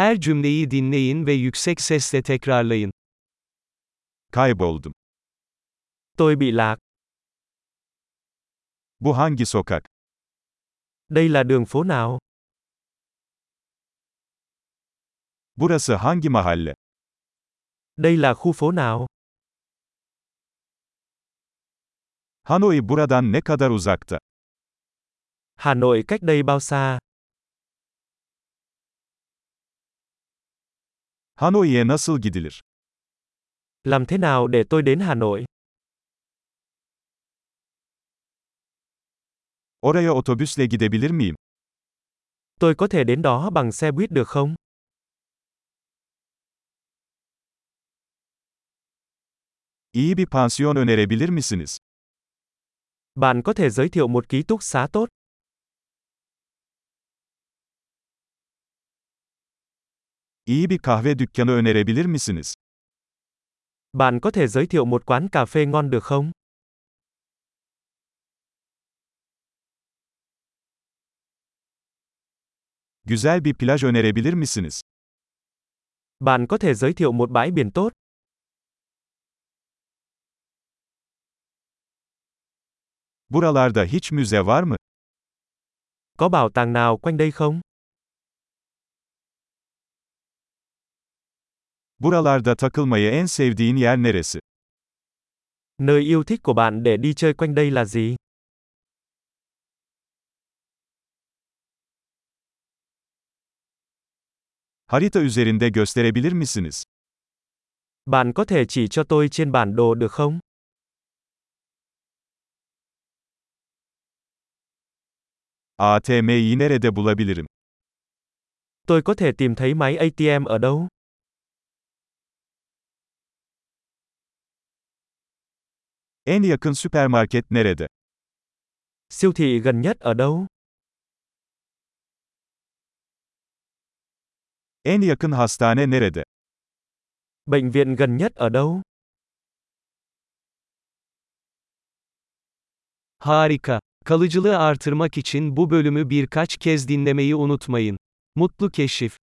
Her cümleyi dinleyin ve yüksek sesle tekrarlayın. Kayboldum. Tôi bị lạc. Bu hangi sokak? Đây là đường phố nào? Burası hangi mahalle? Đây là khu phố nào? Hanoi buradan ne kadar uzakta? Hà Nội cách đây bao xa? Hanoi'ye nasıl gidilir? Làm thế nào để tôi đến Hà Nội? Oraya otobüsle gidebilir miyim? Tôi có thể đến đó bằng xe buýt được không? İyi bir pansiyon önerebilir misiniz? Bạn có thể giới thiệu một ký túc xá tốt. İyi bir kahve dükkanı önerebilir misiniz? Bạn có thể giới thiệu một quán cà phê ngon được không? Güzel bir plaj önerebilir misiniz? Bạn có thể giới thiệu một bãi biển tốt. Buralarda hiç müze var mı? Có bảo tàng nào quanh đây không? Buralarda takılmayı en sevdiğin yer neresi? Nơi yêu thích của bạn để đi chơi quanh đây là gì? Harita üzerinde gösterebilir misiniz? Bạn có thể chỉ cho tôi trên bản đồ được không? ATM'yi nerede bulabilirim? Tôi có thể tìm thấy máy ATM ở đâu? En yakın süpermarket nerede? Siêu thị gần nhất ở đâu? En yakın hastane nerede? Bệnh viện gần nhất ở đâu? Harika. Kalıcılığı artırmak için bu bölümü birkaç kez dinlemeyi unutmayın. Mutlu keşif.